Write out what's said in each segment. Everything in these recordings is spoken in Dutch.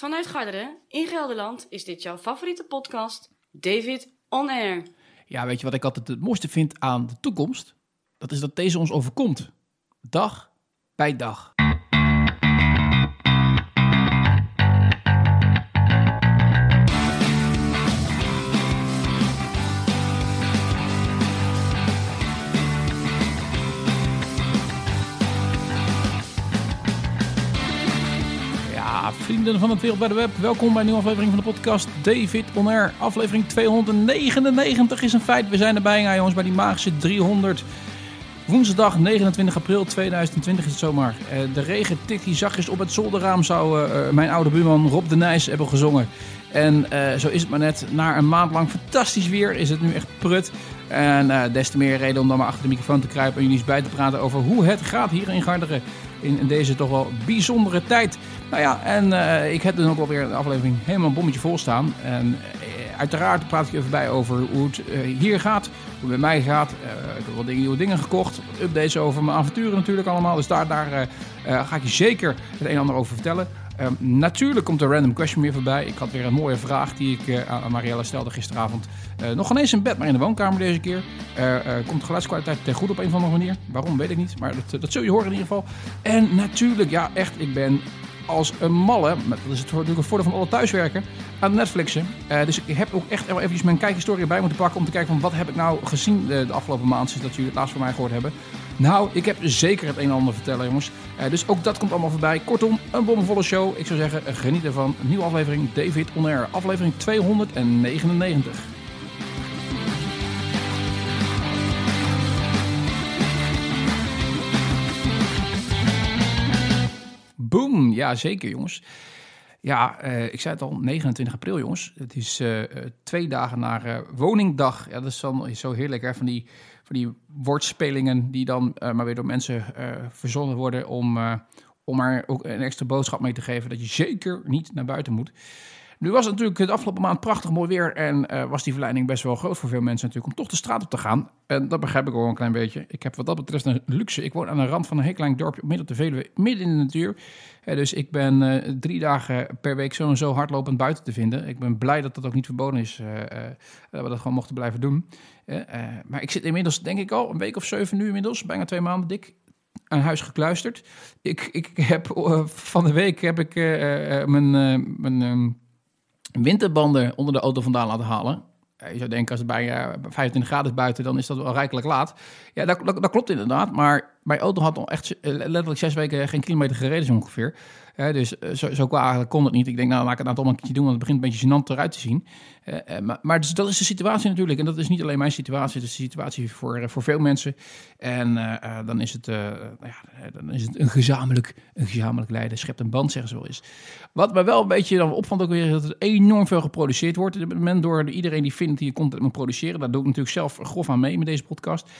Vanuit Garderen in Gelderland is dit jouw favoriete podcast, David On Air. Ja, weet je wat ik altijd het mooiste vind aan de toekomst? Dat is dat deze ons overkomt. Dag bij dag. Van het Wereldwijde Web, welkom bij een nieuwe aflevering van de podcast David On Air. Aflevering 299 is een feit. We zijn erbij, ja, jongens, bij die magische 300. Woensdag 29 april 2020 is het zomaar. Eh, de regen tikt hier zachtjes op het zolderraam, zou eh, eh, mijn oude buurman Rob de Nijs hebben gezongen. En zo is het maar net. Na een maand lang fantastisch weer is het nu echt prut. En eh, des te meer reden om dan maar achter de microfoon te kruipen en jullie eens bij te praten over hoe het gaat hier in Garderen. In deze toch wel bijzondere tijd. Nou ja, en eh, ik heb dan ook wel weer een aflevering helemaal een bommetje vol staan. En eh, uiteraard praat ik even bij over hoe het eh, hier gaat, hoe het met mij gaat. Ik heb wat dingen, nieuwe dingen gekocht, updates over mijn avonturen natuurlijk allemaal. Dus daar, ga ik je zeker het een en ander over vertellen. Ehm, natuurlijk komt de random question weer voorbij. Ik had weer een mooie vraag die ik aan Marielle stelde gisteravond. Eh, nog ineens in bed, maar in de woonkamer deze keer. Komt de geluidskwaliteit ten goede op een of andere manier. Waarom, weet ik niet. Maar dat, dat zul je horen in ieder geval. En natuurlijk, ja echt, ik ben als een malle, dat is het natuurlijk een voordeel van alle thuiswerken, aan Netflixen. Eh, dus ik heb ook echt wel eventjes mijn kijkhistorie erbij moeten pakken om te kijken van wat heb ik nou gezien de, de afgelopen maand sinds dat jullie het laatst van mij gehoord hebben. Nou, ik heb zeker het een en ander vertellen, jongens. Eh, dus ook dat komt allemaal voorbij. Kortom, een bomvolle show. Ik zou zeggen, eh, geniet ervan. Nieuwe aflevering David On Air. Aflevering 299. Boom, ja zeker jongens. Ja, eh, ik zei het al, 29 april jongens. Het is eh, eh, twee dagen na eh, woningdag. Ja, dat is dan zo heerlijk hè, van die, van die woordspelingen die dan maar weer door mensen verzonnen worden om, om maar ook een extra boodschap mee te geven dat je zeker niet naar buiten moet. Nu was het natuurlijk de afgelopen maand prachtig mooi weer en eh, was die verleiding best wel groot voor veel mensen natuurlijk om toch de straat op te gaan. En dat begrijp ik ook een klein beetje. Ik heb wat dat betreft een luxe. Ik woon aan de rand van een heel klein dorpje midden op de Veluwe, midden in de natuur. Eh, dus ik ben eh, drie dagen per week zo en zo hardlopend buiten te vinden. Ik ben blij dat dat ook niet verboden is, dat we dat gewoon mochten blijven doen. Maar ik zit inmiddels denk ik al een week of zeven nu inmiddels, bijna twee maanden dik aan huis gekluisterd. Ik, ik heb van de week heb ik mijn, mijn ehm, winterbanden onder de auto vandaan laten halen. Eh, Je zou denken, als het bij eh, 25 graden is buiten, dan is dat wel rijkelijk laat. Ja, dat, dat, dat klopt inderdaad. Maar mijn auto had al echt eh, letterlijk zes weken geen kilometer gereden, zo ongeveer. Dus eh, zo, zo qua kon het niet. Ik denk, nou, laat ik het nou toch een keertje doen, want het begint een beetje gênant eruit te zien. Eh, maar maar dus, dat is de situatie natuurlijk. En dat is niet alleen mijn situatie, het is de situatie voor, voor veel mensen. En dan, is het, nou ja, dan is het een gezamenlijk, een gezamenlijk lijden. Schept een band, zeggen ze wel eens. Wat me wel een beetje dan opvalt ook weer, is dat er enorm veel geproduceerd wordt. Op dit moment door iedereen die vindt die je content moet produceren. Daar doe ik natuurlijk zelf grof aan mee met deze podcast.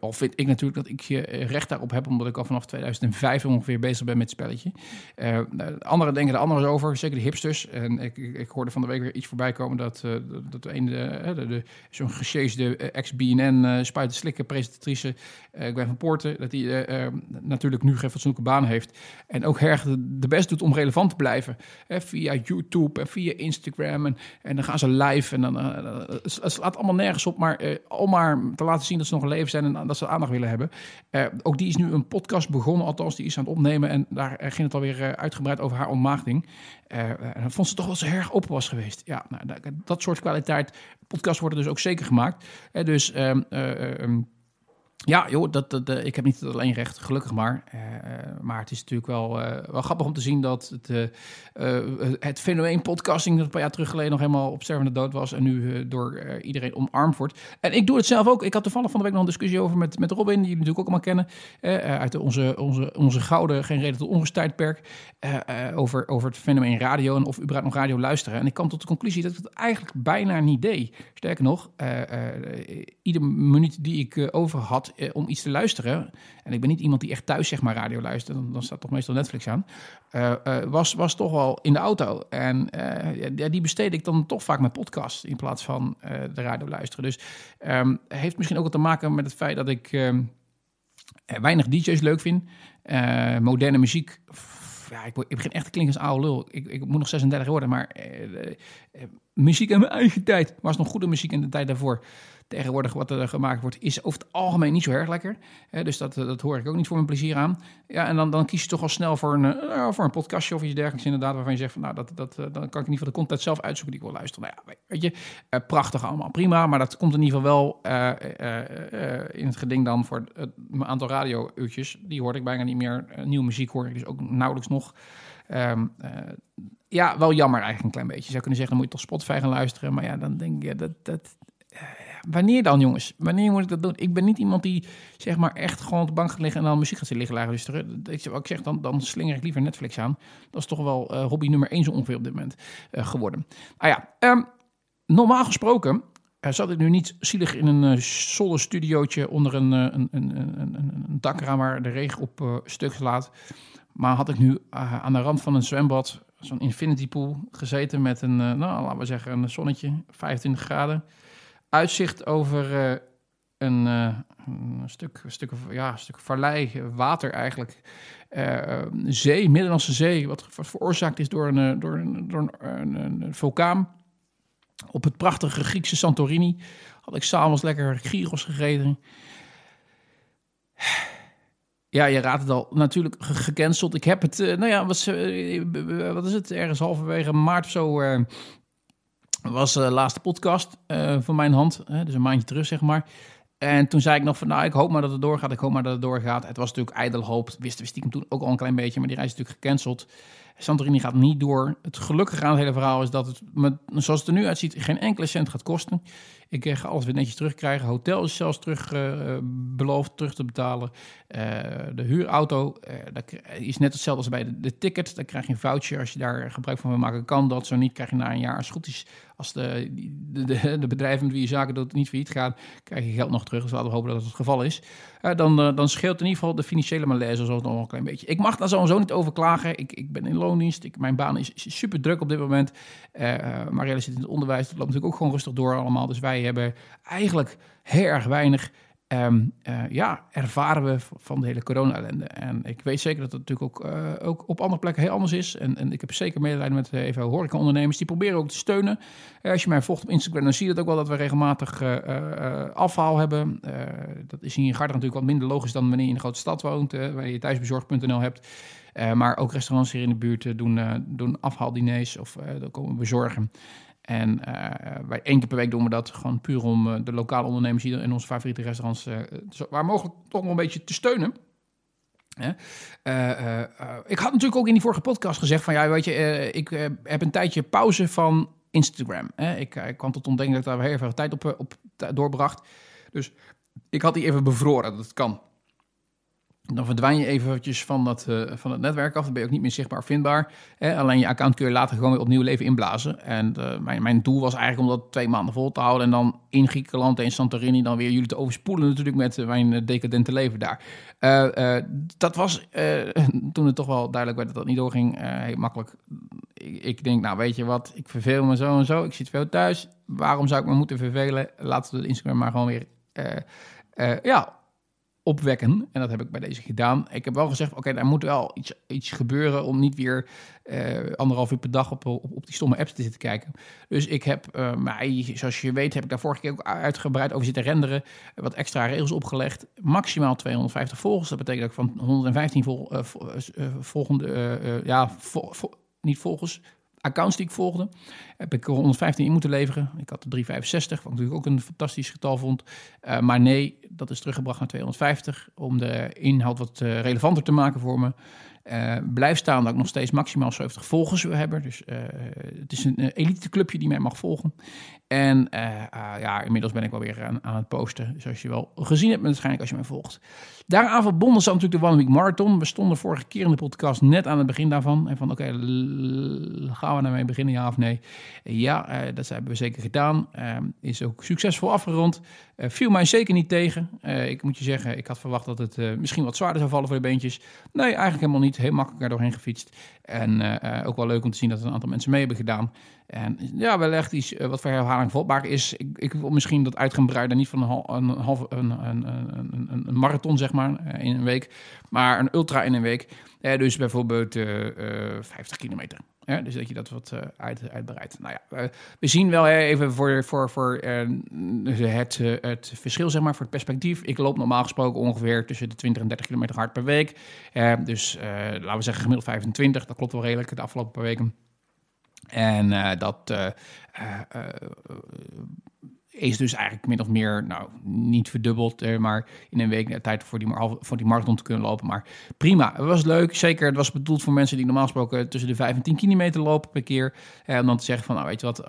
Al vind ik natuurlijk dat ik eh, recht daarop heb, omdat ik al vanaf 2005 ongeveer bezig ben met het spelletje. Eh, anderen denken er anders over, zeker de hipsters. En ik, ik, hoorde van de week weer iets voorbij komen dat, eh, dat, een, de, de, de, zo'n gesjeesde eh, ex-BNN uh, spuiten slikken presentatrice, eh Gwen van Poorten, dat die eh, eh, natuurlijk nu geen fatsoenlijke baan heeft. En ook erg de, best doet om relevant te blijven. Via YouTube en via Instagram. En, en dan gaan ze live. En dan, eh, het, slaat allemaal nergens op. Maar eh, om maar te laten zien dat ze nog leven zijn en dat ze aandacht willen hebben. Eh, ook die is nu een podcast begonnen, althans die is aan het opnemen. En daar eh, ging het alweer eh, uitgebreid over haar ontmaagding. En dan vond ze toch wel zo erg open was geweest. Ja, nou, dat, dat soort kwaliteit. Podcasts worden dus ook zeker gemaakt. Dus... ehm, ja, joh, dat, dat, eh, ik heb niet alleen recht, gelukkig maar. Eh, eh, maar het is natuurlijk wel, wel grappig om te zien dat het, het fenomeen podcasting... dat een paar jaar terug geleden nog helemaal op stervende dood was... en nu door iedereen omarmd wordt. En ik doe het zelf ook. Ik had toevallig van de week nog een discussie over met, met Robin... die jullie natuurlijk ook allemaal kennen. uit onze, onze, onze gouden Geen Reden tot Onrust tijdperk. over, over het fenomeen radio en of überhaupt nog radio luisteren. En ik kwam tot de conclusie dat ik het eigenlijk bijna niet deed. Sterker nog, iedere minuut die ik over had eh, om iets te luisteren... en ik ben niet iemand die echt thuis zeg maar radio luistert... dan, dan staat toch meestal Netflix aan... eh, eh, was, was toch wel in de auto. En die besteed ik dan toch vaak met podcast... in plaats van de radio luisteren. Dus ehm, heeft misschien ook wat te maken met het feit dat ik... ehm, eh, weinig DJ's leuk vind. Moderne muziek ja, ik, begin echt te klinken als oude lul. Ik, ik moet nog 36 worden, maar muziek in mijn eigen tijd was nog goede muziek in de tijd daarvoor tegenwoordig wat er gemaakt wordt, is over het algemeen niet zo erg lekker. dus dat, dat hoor ik ook niet voor mijn plezier aan. Ja, en dan, dan kies je toch al snel voor een, uh, voor een podcastje of iets dergelijks inderdaad, waarvan je zegt van nou, dat, dat, uh, dan kan ik in ieder geval de content zelf uitzoeken die ik wil luisteren. Nou ja, weet je, uh, prachtig allemaal, prima, maar dat komt in ieder geval wel in het geding dan voor mijn aantal radio-uurtjes. Die hoor ik bijna niet meer. nieuwe muziek hoor ik dus ook nauwelijks nog. Um, ja, wel jammer eigenlijk een klein beetje. Je zou kunnen zeggen, dan moet je toch Spotify gaan luisteren. Maar ja, dan denk je, dat, dat, wanneer dan, jongens? Wanneer moet ik dat doen? Ik ben niet iemand die zeg maar echt gewoon op de bank gaat liggen en dan muziek gaat liggen luisteren. Ik, ik zeg, dan, dan slinger ik liever Netflix aan. Dat is toch wel uh, hobby nummer één zo ongeveer op dit moment geworden. Nou ja, um, normaal gesproken zat ik nu niet zielig in een uh, zolle studiootje onder een, een, een, een, een dakraam waar de regen op stuk slaat. Maar had ik nu aan de rand van een zwembad, zo'n infinity pool, gezeten met een, nou laten we zeggen, een zonnetje, 25 graden uitzicht over uh, een, stuk, een, stuk, ja, stuk vallei, water eigenlijk. Zee, Middellandse Zee, wat veroorzaakt is door een, door een, door een, een vulkaan. Op het prachtige Griekse Santorini had ik s'avonds lekker gyros gegeten. Ja, je raadt het al. Natuurlijk gecanceld. Ik heb het, nou ja, was, wat is het? Ergens halverwege maart of zo was de laatste podcast van mijn hand. Dus een maandje terug, zeg maar. En toen zei ik nog van, nou, ik hoop maar dat het doorgaat. Ik hoop maar dat het doorgaat. Het was natuurlijk ijdel hoop. Wist, wist ik hem toen ook al een klein beetje. Maar die reis is natuurlijk gecanceld. Santorini gaat niet door. Het gelukkige aan het hele verhaal is dat het, met, zoals het er nu uitziet, geen enkele cent gaat kosten. Ik ga alles weer netjes terugkrijgen. Hotel is zelfs terug uh, beloofd terug te betalen. Uh, de huurauto dat is net hetzelfde als bij de, de, ticket. Dan krijg je een voucher als je daar gebruik van wil maken. Kan dat, zo niet krijg je na een jaar. Als het goed is, als de, de, de, bedrijven met wie je zaken doet niet failliet gaan, krijg je geld nog terug. Dus laten we hopen dat het het geval is. dan, dan scheelt in ieder geval de financiële malaise zoals nog een klein beetje. Ik mag daar sowieso niet over klagen. Ik, ik ben in loondienst. Ik, mijn baan is super druk op dit moment. Marielle zit in het onderwijs. Dat loopt natuurlijk ook gewoon rustig door allemaal. Dus wij hebben eigenlijk heel erg weinig um, uh, ja, ervaren we van de hele corona-ellende. En ik weet zeker dat het natuurlijk ook, uh, ook op andere plekken heel anders is. En, en ik heb zeker medelijden met uh, even horeca-ondernemers. Die proberen ook te steunen. als je mij volgt op Instagram, dan zie je dat ook wel dat we regelmatig afhaal hebben. dat is hier in Garder natuurlijk wat minder logisch dan wanneer je in een grote stad woont. waar je thuisbezorgd.nl hebt. maar ook restaurants hier in de buurt doen, doen afhaaldiners of dan komen bezorgen. En uh, wij één keer per week doen we dat gewoon puur om uh, de lokale ondernemers hier in onze favoriete restaurants uh, waar mogelijk toch wel een beetje te steunen. ik had natuurlijk ook in die vorige podcast gezegd van ja, weet je, ik heb een tijdje pauze van Instagram. Ik, ik, kwam tot ontdekking dat ik daar heel veel tijd op, op doorbracht. Dus ik had die even bevroren, dat kan. Dan verdwijn je eventjes van, dat, uh, van het netwerk af. Dan ben je ook niet meer zichtbaar vindbaar. Alleen je account kun je later gewoon weer opnieuw leven inblazen. En uh, mijn, mijn doel was eigenlijk om dat twee maanden vol te houden. En dan in Griekenland en Santorini dan weer jullie te overspoelen natuurlijk met uh, mijn decadente leven daar. dat was toen het toch wel duidelijk werd dat dat niet doorging, heel makkelijk. Ik, ik, denk, nou weet je wat, ik verveel me zo en zo. Ik zit veel thuis. Waarom zou ik me moeten vervelen? Laten we de Instagram maar gewoon weer... ja, opwekken. En dat heb ik bij deze gedaan. Ik heb wel gezegd, oké, er moet wel iets, iets gebeuren om niet weer uh, anderhalf uur per dag op, op, op, die stomme apps te zitten kijken. Dus ik heb uh, mij, zoals je weet, heb ik daar vorige keer ook uitgebreid over zitten renderen. Wat extra regels opgelegd. Maximaal 250 volgers. Dat betekent dat ik van 115 vol, uh, volgende, ja, niet volgers, accounts die ik volgde, heb ik 115 in moeten leveren. Ik had de 365, wat ik natuurlijk ook een fantastisch getal vond. Uh, maar nee, dat is teruggebracht naar 250 om de inhoud wat uh, relevanter te maken voor me. Uh, blijf staan dat ik nog steeds maximaal 70 volgers wil hebben. Dus het is een elite clubje die mij mag volgen. En ja, inmiddels ben ik wel weer aan, aan, het posten. Zoals je wel gezien hebt, waarschijnlijk als je mij volgt. Daaraan verbonden zat natuurlijk de One Week Marathon. We stonden vorige keer in de podcast net aan het begin daarvan. En van oké, gaan we daarmee beginnen, ja of nee? Ja, uh, dat hebben we zeker gedaan. Uh, is ook succesvol afgerond. Uh, viel mij zeker niet tegen. ik moet je zeggen, ik had verwacht dat het misschien wat zwaarder zou vallen voor de beentjes. Nee, eigenlijk helemaal niet. Heel makkelijk er doorheen gefietst. En ook wel leuk om te zien dat er een aantal mensen mee hebben gedaan. En ja, wellicht iets wat voor herhaling vatbaar is. Ik, ik wil misschien dat uit gaan. Niet van een, een, half, een, een, een, een marathon, zeg maar, in een week. Maar een ultra in een week. dus bijvoorbeeld 50 kilometer. Ja, dus dat je dat wat uit, uitbreidt. Nou ja, we zien wel even voor, voor, voor het, het verschil, zeg maar, voor het perspectief. Ik loop normaal gesproken ongeveer tussen de 20 en 30 kilometer hard per week. dus laten we zeggen gemiddeld 25, dat klopt wel redelijk de afgelopen paar weken. En dat is dus eigenlijk min of meer, nou, niet verdubbeld, eh, maar in een week tijd voor die, voor die marathon te kunnen lopen. Maar prima, het was leuk. Zeker, het was bedoeld voor mensen die normaal gesproken tussen de 5 en 10 kilometer lopen per keer. En eh, dan te zeggen van, nou weet je wat,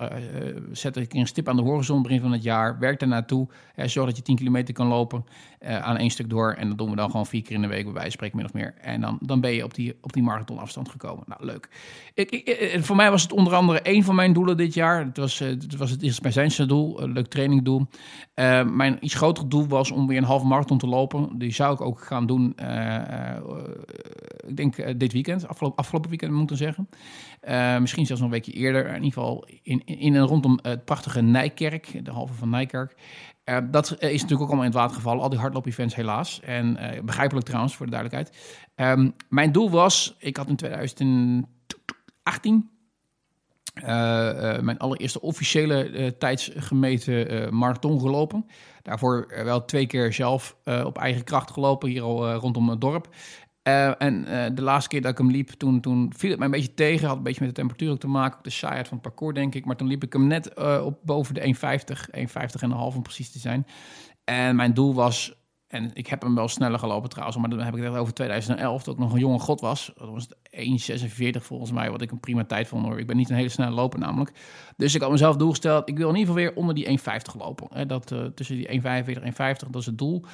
zet ik een stip aan de horizon begin van het jaar. Werk daar naartoe. Zorg dat je 10 kilometer kan lopen aan één stuk door. En dat doen we dan gewoon vier keer in de week, bij wijze spreken min of meer. En dan, dan ben je op die, op die marathonafstand gekomen. Nou, leuk. Ik, ik, voor mij was het onder andere één van mijn doelen dit jaar. Het was het, was het eerst bij zijn doel, leuk trainingdoel. Uh, mijn iets groter doel was om weer een halve marathon te lopen. Die zou ik ook gaan doen, ik denk dit weekend, afgelopen, afgelopen weekend moet ik zeggen. misschien zelfs een weekje eerder. In ieder geval in, in en rondom het prachtige Nijkerk, de halve van Nijkerk. Dat is natuurlijk ook allemaal in het water gevallen, al die hardloop-events helaas. En begrijpelijk trouwens, voor de duidelijkheid. Um, mijn doel was, ik had in 2018 uh, mijn allereerste officiële tijdsgemeten marathon gelopen. Daarvoor wel twee keer zelf op eigen kracht gelopen, hier al rondom het dorp. En de laatste keer dat ik hem liep, toen, toen viel het mij een beetje tegen. Had een beetje met de temperatuur ook te maken, ook de saaiheid van het parcours, denk ik. Maar toen liep ik hem net op boven de 1,50, 1,50 en een half om precies te zijn. En mijn doel was en ik heb hem wel sneller gelopen trouwens, maar dan heb ik het over 2011, toen ik nog een jonge god was. Dat was 1,46 volgens mij, wat ik een prima tijd vond hoor. Ik ben niet een hele snelle loper namelijk. Dus ik had mezelf doel gesteld, ik wil in ieder geval weer onder die 1,50 lopen. Hè, dat, tussen die 1,45 en 1,50, dat is het doel.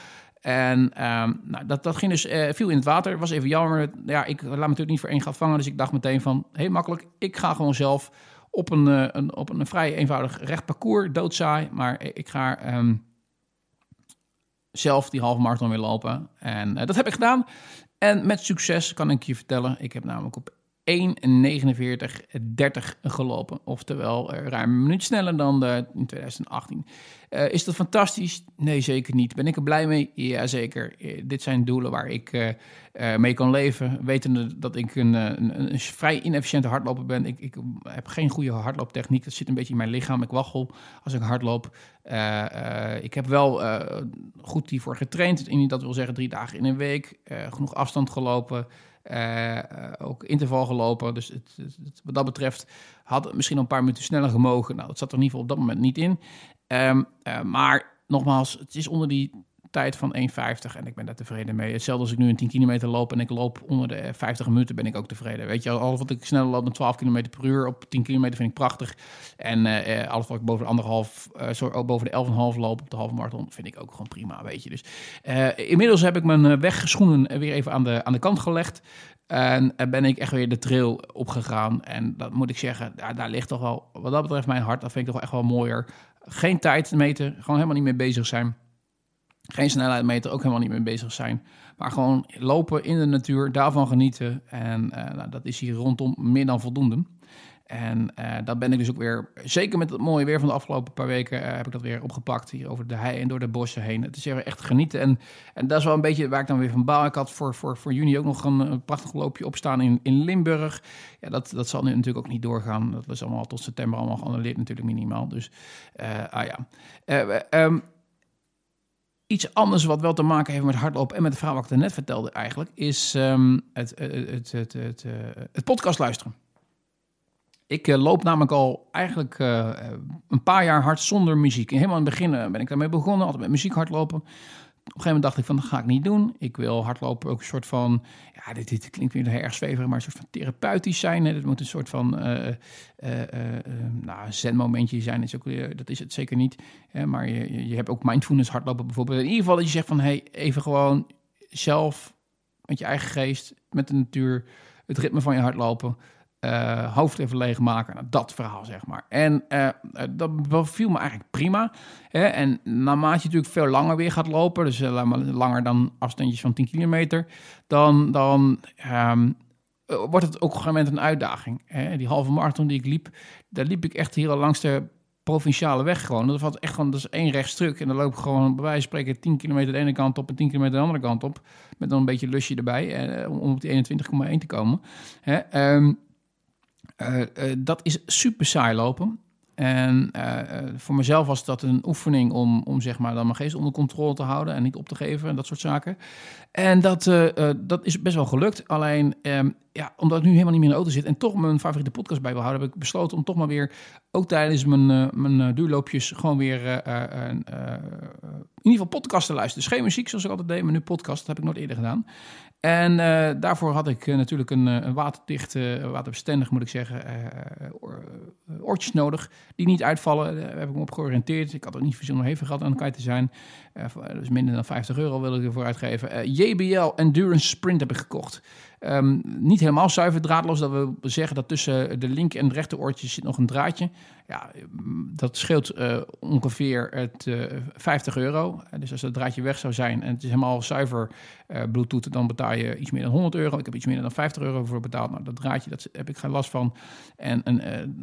En um, nou, dat, dat ging dus uh, veel in het water. Was even jammer. Ja, ik laat me natuurlijk niet voor één gat vangen. Dus ik dacht meteen van, heel makkelijk, ik ga gewoon zelf op een, uh, een, op een vrij eenvoudig recht parcours, doodzaai. Maar ik ga... Um, zelf die halve marathon weer lopen. En uh, dat heb ik gedaan. En met succes kan ik je vertellen. Ik heb namelijk op 1.49.30 gelopen. Oftewel uh, ruim een minuut sneller dan de, in 2018. Uh, eh, is dat fantastisch? Nee, zeker niet. Ben ik er blij mee? Jazeker. Uh, dit zijn doelen waar ik mee kan leven. Wetende dat ik een, een, vrij inefficiënte hardloper ben. Ik, ik, heb geen goede hardlooptechniek. Dat zit een beetje in mijn lichaam. Ik waggel als ik hardloop. ik heb wel goed hiervoor getraind. In, dat wil zeggen drie dagen in een week. genoeg afstand gelopen. Uh, ook interval gelopen. Dus het, wat dat betreft had het misschien een paar minuten sneller gemogen. Nou, dat zat er in ieder geval op dat moment niet in. Um, uh, maar nogmaals, het is onder die tijd van 1,50 en ik ben daar tevreden mee. Hetzelfde als ik nu een 10 kilometer loop en ik loop onder de 50 minuten, ben ik ook tevreden. Weet je, alles wat ik sneller loop dan 12 km per uur op 10 kilometer vind ik prachtig. En uh, alles wat ik boven de anderhalf, uh, sorry, ook boven de 11,5 loop op de halve marathon, vind ik ook gewoon prima, weet je. Dus inmiddels heb ik mijn wegschoenen weer even aan de, aan de kant gelegd. En, ben ik echt weer de trail opgegaan. En dat moet ik zeggen, daar, daar ligt toch wel, wat dat betreft, mijn hart. Dat vind ik toch echt wel mooier. Geen tijd meten, gewoon helemaal niet mee bezig zijn. Geen snelheid meten, ook helemaal niet mee bezig zijn. Maar gewoon lopen in de natuur, daarvan genieten. En uh, nou, dat is hier rondom meer dan voldoende. En uh, dat ben ik dus ook weer, zeker met het mooie weer van de afgelopen paar weken, uh, heb ik dat weer opgepakt hier over de hei en door de bossen heen. Het is echt genieten. En, en dat is wel een beetje waar ik dan weer van bouw. Ik had voor, voor, voor juni ook nog een, prachtig loopje opstaan in, in Limburg. Ja, dat, dat zal nu natuurlijk ook niet doorgaan. Dat was allemaal tot september allemaal geannuleerd natuurlijk minimaal. Dus, ah ja. Um, iets anders wat wel te maken heeft met hardlopen en met de vrouw wat ik net vertelde eigenlijk, is um, het, het, het, het, het podcast luisteren. Ik loop namelijk al eigenlijk een paar jaar hard zonder muziek. Helemaal in het begin ben ik daarmee begonnen, altijd met muziek hardlopen. Een gegeven moment dacht ik van, dat ga ik niet doen. Ik wil hardlopen ook een soort van, ja, dit, dit klinkt weer erg zweverig, maar een soort van therapeutisch zijn. Het moet een soort van, uh, nou, zenmomentje zijn. Dat is, ook, dat is het zeker niet. maar je, je hebt ook mindfulness hardlopen bijvoorbeeld. In ieder geval dat je zegt van, hey, even gewoon zelf met je eigen geest, met de natuur, het ritme van je hardlopen Uh, hoofd even leegmaken. Nou, dat verhaal, zeg maar. En uh, dat viel me eigenlijk prima. Hè? En naarmate je natuurlijk veel langer weer gaat lopen, dus uh, langer dan afstandjes van 10 kilometer, dan, dan um, wordt het ook op een gegeven moment een uitdaging. Hè? Die halve marathon die ik liep, daar liep ik echt hier langs de provinciale weg gewoon. Dat valt echt gewoon, dat is één rechtstuk. En dan loop ik gewoon bij wijze van spreken 10 kilometer de ene kant op en 10 kilometer de andere kant op. Met dan een beetje lusje erbij, om op die 21,1 te komen. Hè? Uh, dat is super saai lopen. En uh, voor mezelf was dat een oefening om, om zeg maar dan mijn geest onder controle te houden en niet op te geven en dat soort zaken. En dat, dat is best wel gelukt. Alleen, um, ja, omdat ik nu helemaal niet meer in de auto zit en toch mijn favoriete podcast bij wil houden, heb ik besloten om toch maar weer, ook tijdens mijn, mijn duurloopjes, gewoon weer in ieder geval podcast te luisteren. Dus geen muziek zoals ik altijd deed, maar nu podcast. Dat heb ik nooit eerder gedaan. En uh, daarvoor had ik uh, natuurlijk een, een waterdicht, waterbestendig moet ik zeggen, oortjes nodig. Die niet uitvallen. Daar heb ik me op georiënteerd. Ik had ook niet bijzonder hevig gehad aan elkaar te zijn. Dus minder dan 50 euro wil ik ervoor uitgeven. JBL Endurance Sprint heb ik gekocht. Um, niet helemaal zuiver draadloos. Dat we zeggen dat tussen de linker en rechter oortjes zit nog een draadje. Ja, dat scheelt ongeveer het, uh, 50 euro. Dus als dat draadje weg zou zijn en het is helemaal zuiver uh, Bluetooth, dan betaal je iets meer dan 100 euro. Ik heb iets meer dan 50 euro voor betaald. Nou, dat draadje, dat heb ik geen last van. En, en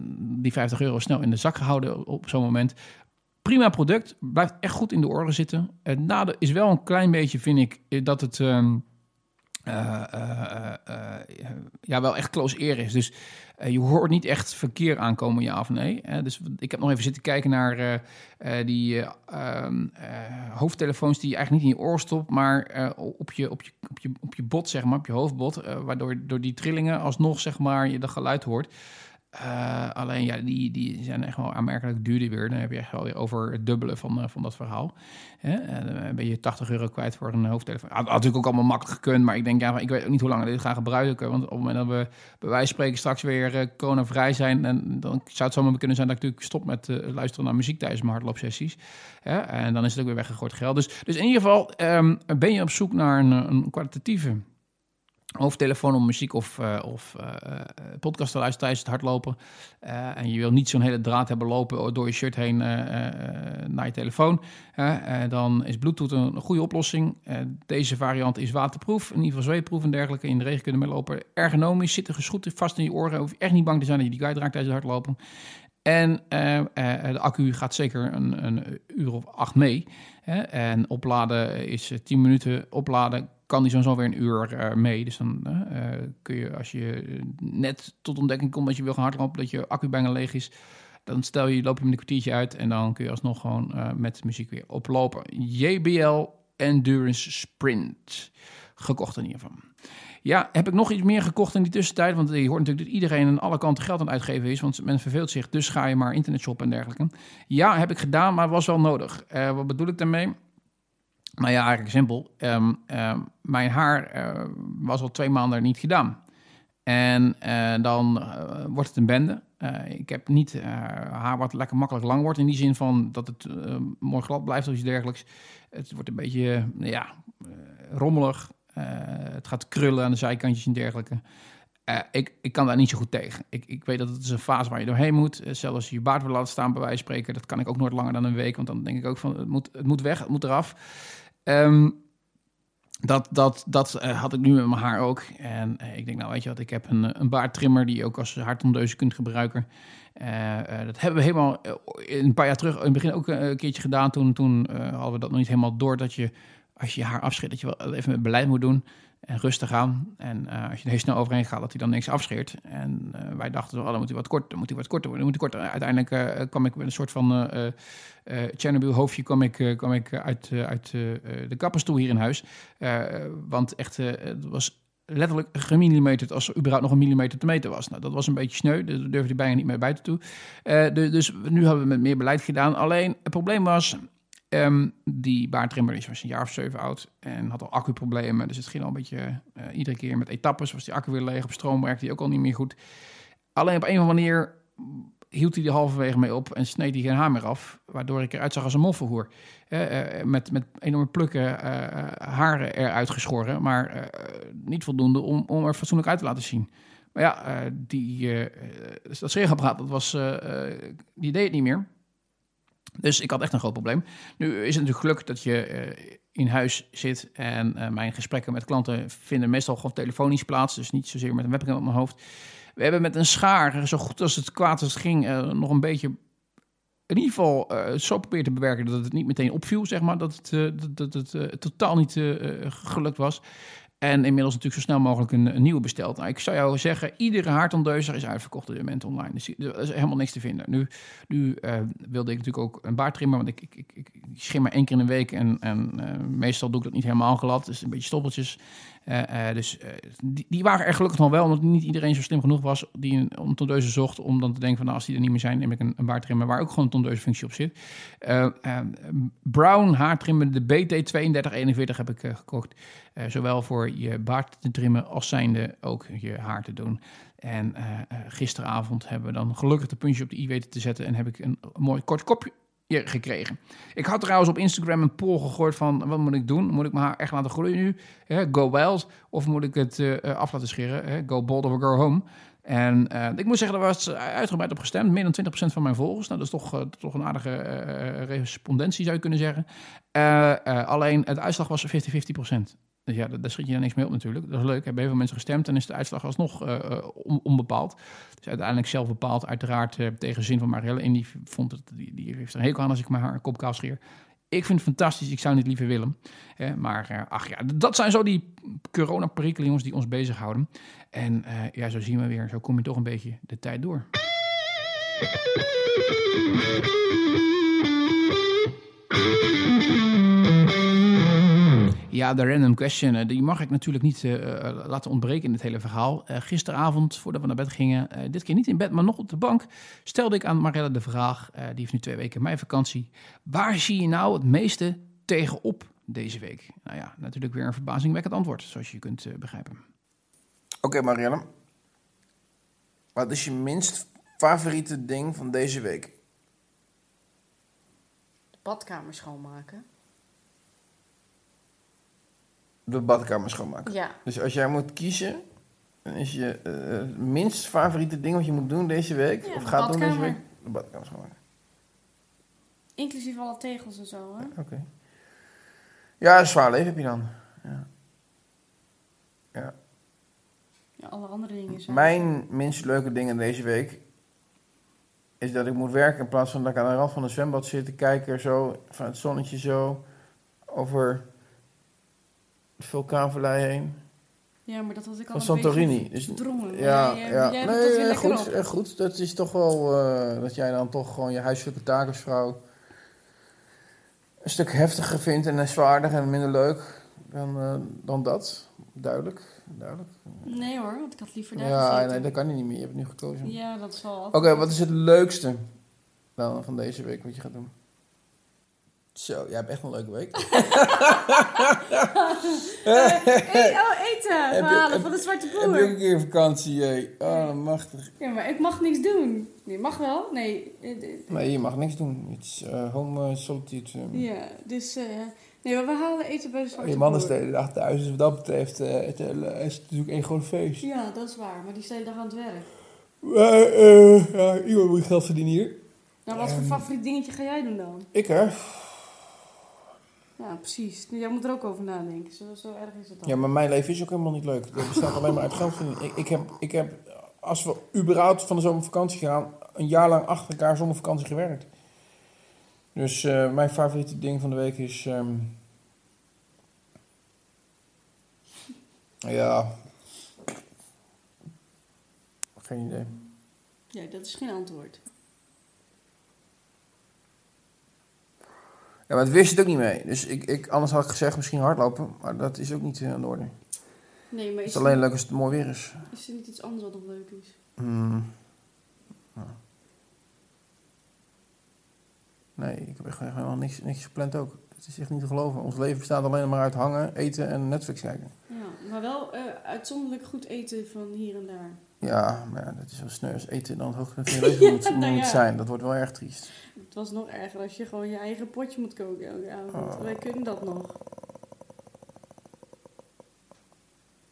die 50 euro snel in de zak gehouden op zo'n moment. Prima product, blijft echt goed in de orde zitten. Het nadeel is wel een klein beetje, vind ik, dat het... Um, ja, wel echt close ear is. Dus je hoort niet echt verkeer aankomen, ja of nee. dus ik heb nog even zitten kijken naar die ehm, hoofdtelefoons die je eigenlijk niet in je oor stopt, maar op, je, op, je, op, je, op je bot, zeg maar, op je hoofdbot, waardoor door die trillingen alsnog, zeg maar, je dat geluid hoort. Uh, alleen ja, die, die zijn echt wel aanmerkelijk duurder weer. Dan heb je echt wel weer over het dubbele van, uh, van dat verhaal. Hè? En dan ben je 80 euro kwijt voor een hoofdtelefoon. Had, had natuurlijk ook allemaal makkelijk gekund, maar ik denk, ja, ik weet ook niet hoe lang we dit gaan gebruiken. Want op het moment dat we bij wijze van spreken straks weer coronavrij zijn, en dan zou het zomaar kunnen zijn dat ik natuurlijk stop met luisteren naar muziek tijdens mijn hardloopsessies. En dan is het ook weer weggegooid geld. Dus, dus in ieder geval um, ben je op zoek naar een, een kwalitatieve hoofdtelefoon om muziek of, uh, of uh, podcast te luisteren tijdens het hardlopen. En je wil niet zo'n hele draad hebben lopen door je shirt heen naar je telefoon. dan is Bluetooth een, goede oplossing. deze variant is waterproef, in ieder geval zweetproef en dergelijke. In de regen kunnen we lopen. Ergonomisch, zitten geschoed vast in je oren. Hoef je echt niet bang te zijn dat je die kwijtraakt tijdens het hardlopen. En de accu gaat zeker een, een uur of acht mee. En opladen is 10 minuten opladen kan die zo weer een uur uh, mee. Dus dan uh, kun je, als je net tot ontdekking komt dat je wil gaan hardlopen, dat je accu bijna leeg is, dan stel je, loop je met een kwartiertje uit en dan kun je alsnog gewoon met muziek weer oplopen. JBL Endurance Sprint. Gekocht in ieder geval. Ja, heb ik nog iets meer gekocht in die tussentijd? Want je hoort natuurlijk dat iedereen aan alle kanten geld aan het uitgeven is. Want men verveelt zich, dus ga je maar internet shoppen en dergelijke. Ja, heb ik gedaan, maar was wel nodig. wat bedoel ik daarmee? Nou ja, eigenlijk simpel. Um, um, mijn haar uh, was al twee maanden niet gedaan. En uh, dan uh, wordt het een bende. ik heb niet haar wat lekker makkelijk lang wordt. In die zin van dat het mooi glad blijft of iets dergelijks. Het wordt een beetje ja, rommelig. het gaat krullen aan de zijkantjes en dergelijke. ik, ik kan daar niet zo goed tegen. Ik, ik weet dat het is een fase waar je doorheen moet. zelfs als je je baard wil laten staan, bij wijze van spreken. Dat kan ik ook nooit langer dan een week. Want dan denk ik ook van, het moet, het moet weg, het moet eraf. Um, dat, dat, dat uh, had ik nu met mijn haar ook. En uh, ik denk, nou weet je wat, ik heb een, een baardtrimmer die je ook als haartondeuze kunt gebruiken. Dat hebben we helemaal een paar jaar terug in het begin ook een keertje gedaan. Toen, toen hadden we dat nog niet helemaal door dat je, als je je haar afscheert, dat je wel even met beleid moet doen en rustig aan. En uh, als je er heel snel overheen gaat, dat hij dan niks afscheert. En uh, wij dachten, oh, dan moet hij wat korter, dan moet hij wat korter worden. Moet hij korter. Uiteindelijk uh, kwam ik met een soort van Chernobyl hoofdje kwam ik, kwam ik uit, uit de kapperstoel hier in huis. want echt, het was letterlijk gemillimeterd als er überhaupt nog een millimeter te meten was. Nou, dat was een beetje sneu, daar durfde hij bijna niet meer buiten toe. Dus nu hebben we met meer beleid gedaan. Alleen, het probleem was, Um, die baardtrimmer is was een jaar of zeven oud en had al accuproblemen. Dus het ging al een beetje uh, iedere keer met etappes. Was die accu weer leeg. Op stroom werkte hij ook al niet meer goed. Alleen op een of andere manier hield hij er halverwege mee op en sneed hij geen haar meer af. Waardoor ik eruit zag als een moffelhoer. Uh, met, met enorme plukken haren eruit geschoren. Maar niet voldoende om, om er fatsoenlijk uit te laten zien. Maar ja, eh, die, eh, eh, dat scheerapparaat, dat was, eh, eh, die deed het niet meer. Dus ik had echt een groot probleem. Nu is het natuurlijk geluk dat je eh, in huis zit en eh, mijn gesprekken met klanten vinden meestal gewoon telefonisch plaats. Dus niet zozeer met een webcam op mijn hoofd. We hebben met een schaar, zo goed als het kwaad als het ging, eh, nog een beetje in ieder geval zo proberen te bewerken dat het niet meteen opviel, zeg maar. Dat het, dat, dat totaal niet gelukt was. En inmiddels natuurlijk zo snel mogelijk een, nieuwe besteld. Nou, ik zou jou zeggen, iedere haartondeuzer is uitverkocht op dit moment online. Dus er is helemaal niks te vinden. Nu, nu eh, wilde ik natuurlijk ook een baard trimmen, want ik, ik, ik, ik schim maar één keer in de week. En, en eh, meestal doe ik dat niet helemaal glad, dus een beetje stoppeltjes. Eh, eh, dus eh, die, die waren er gelukkig nog wel, omdat niet iedereen zo slim genoeg was die een, tondeuze zocht om dan te denken van nou, als die er niet meer zijn, neem ik een, een baardtrimmer waar ook gewoon een tondeuze functie op zit. Brown haartrimmer, de BT3241 heb ik gekocht. Zowel voor je baard te trimmen als zijnde ook je haar te doen. En gisteravond hebben we dan gelukkig de puntje op de i weten te zetten en heb ik een mooi kort kopje gekregen. Ik had trouwens op Instagram een poll gegooid van wat moet ik doen? Moet ik mijn haar echt laten groeien nu? Go wild. Of moet ik het eh, af laten scheren? Go bold or go home. En eh, ik moet zeggen, daar was uitgebreid op gestemd. Meer dan 20% van mijn volgers. Nou, dat is toch, eh, toch een aardige respondentie, zou je kunnen zeggen. Alleen, het uitslag was 50-50%. Dus ja, daar, schiet je dan niks mee op natuurlijk. Dat is leuk. Hebben veel mensen gestemd en is de uitslag alsnog eh, eh, on- onbepaald. Dus uiteindelijk zelf bepaald, uiteraard eh, tegen zin van Marielle. En die, vond het, die, die heeft er een hekel aan als ik mijn haar kop kaal scheer. Ik vind het fantastisch, ik zou niet liever willen. Maar ach ja, dat zijn zo die coronaperikelen, jongens, die ons bezighouden. En ja, zo zien we weer, zo kom je toch een beetje de tijd door. Ja, de random question, eh, die mag ik natuurlijk niet eh, eh, laten ontbreken in het hele verhaal. Eh, gisteravond, voordat we naar bed gingen, eh, dit keer niet in bed, maar nog op de bank, stelde ik aan Marella de vraag, eh, die heeft nu twee weken mijn vakantie. Waar zie je nou het meeste tegenop deze week? Nou ja, natuurlijk weer een verbazingwekkend antwoord, zoals je kunt eh, begrijpen. Oké, Marielle. Wat is je minst favoriete ding van deze week? De badkamer schoonmaken. De badkamer schoonmaken. Ja. Dus als jij moet kiezen, dan is je eh, minst favoriete ding wat je moet doen deze week, Ja, of de gaat doen deze week, de badkamer schoonmaken. Inclusief alle tegels en zo, hè? Oké. Ja, een zwaar leven heb je dan. Ja. Ja. Ja, alle andere dingen zijn... Mijn minst leuke dingen deze week is dat ik moet werken in plaats van dat ik aan de rand van een zwembad zit te kijken, zo, van het zonnetje zo, over de vulkaanvallei heen. Ja, maar dat had ik al Van een Santorini. Dus, ja, Jij- ja. jij nee, lekker goed, op. eh, goed. Dat is toch wel eh, dat jij dan toch gewoon je huiselijke taak als vrouw een stuk heftiger vindt en zwaarder en minder leuk dan, eh, dan dat. Duidelijk, duidelijk. Nee hoor, want ik had liever daar Ja, gezeten. nee, dat kan niet meer. Je hebt het nu gekozen. Ja, dat zal Oké, wat is het leukste dan van deze week wat je gaat doen? Zo, jij hebt echt een leuke week. Hey, oh, eten! je- heb- van de Zwarte Heb je ook Boer. een keer vakantie, jee? Oh, machtig. Ja, maar ik mag niks doen. Nee, mag wel? Nee. Nee, je mag niks doen. Het is eh, home eh, solitude. eh. Ja, dus... eh, nee, maar we halen eten bij de Zwarte je man is Boer. de hele dag thuis, dus wat dat betreft het, is het natuurlijk één groot feest. Ja, dat is waar. Maar die is de hele dag aan het werk. Maar, eh, ja, iemand moet geld verdienen hier. Nou, wat voor Ehm. favoriet dingetje ga jij doen dan? Ik hè? Ja, precies. Jij moet er ook over nadenken. Zo, zo erg is het dan. Ja, maar mijn leven is ook helemaal niet leuk. Het bestaat alleen maar uit geld verdienen. Ik, ik, heb, ik heb, als we überhaupt van de zomer op vakantie gaan, een jaar lang achter elkaar zonder vakantie gewerkt. Dus eh, mijn favoriete ding van de week is... ehm, ja... Geen idee. Ja, dat is geen antwoord. Ja, maar het wist het ook niet mee. Dus ik, ik, anders had ik gezegd misschien hardlopen. Maar dat is ook niet eh, aan de orde. Het Nee, maar is, is alleen leuk als het mooi weer is. is er niet iets anders wat nog leuk is? Hmm. Nou. Nee, ik heb echt helemaal niks, niks gepland ook. Het is echt niet te geloven. Ons leven bestaat alleen maar uit hangen, eten en Netflix kijken. Ja, maar wel eh, uitzonderlijk goed eten van hier en daar. Ja, maar ja, dat is wel sneu als eten dan het hoogtepunt van je leven moet, nou moet ja. zijn. Dat wordt wel erg triest. Het was nog erger als je gewoon je eigen potje moet koken elke avond. Oh. Wij kunnen dat nog.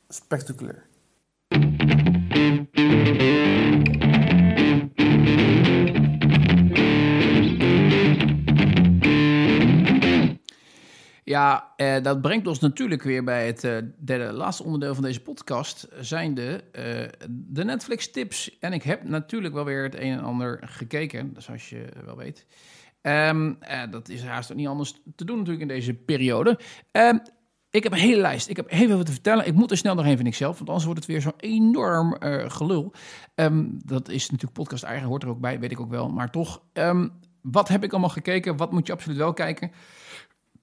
Spectaculair. Ja, eh, dat brengt ons natuurlijk weer bij het eh, derde, laatste onderdeel van deze podcast, zijn de, eh, de Netflix-tips. En ik heb natuurlijk wel weer het een en ander gekeken, zoals je wel weet. Ehm, eh, dat is haast ook niet anders te doen natuurlijk in deze periode. Ehm, ik heb een hele lijst. Ik heb heel veel te vertellen. Ik moet er snel doorheen, vind ik zelf. Want anders wordt het weer zo'n enorm gelul. Ehm, dat is natuurlijk podcast eigen, hoort er ook bij, weet ik ook wel. Maar toch, wat heb ik allemaal gekeken? Wat moet je absoluut wel kijken?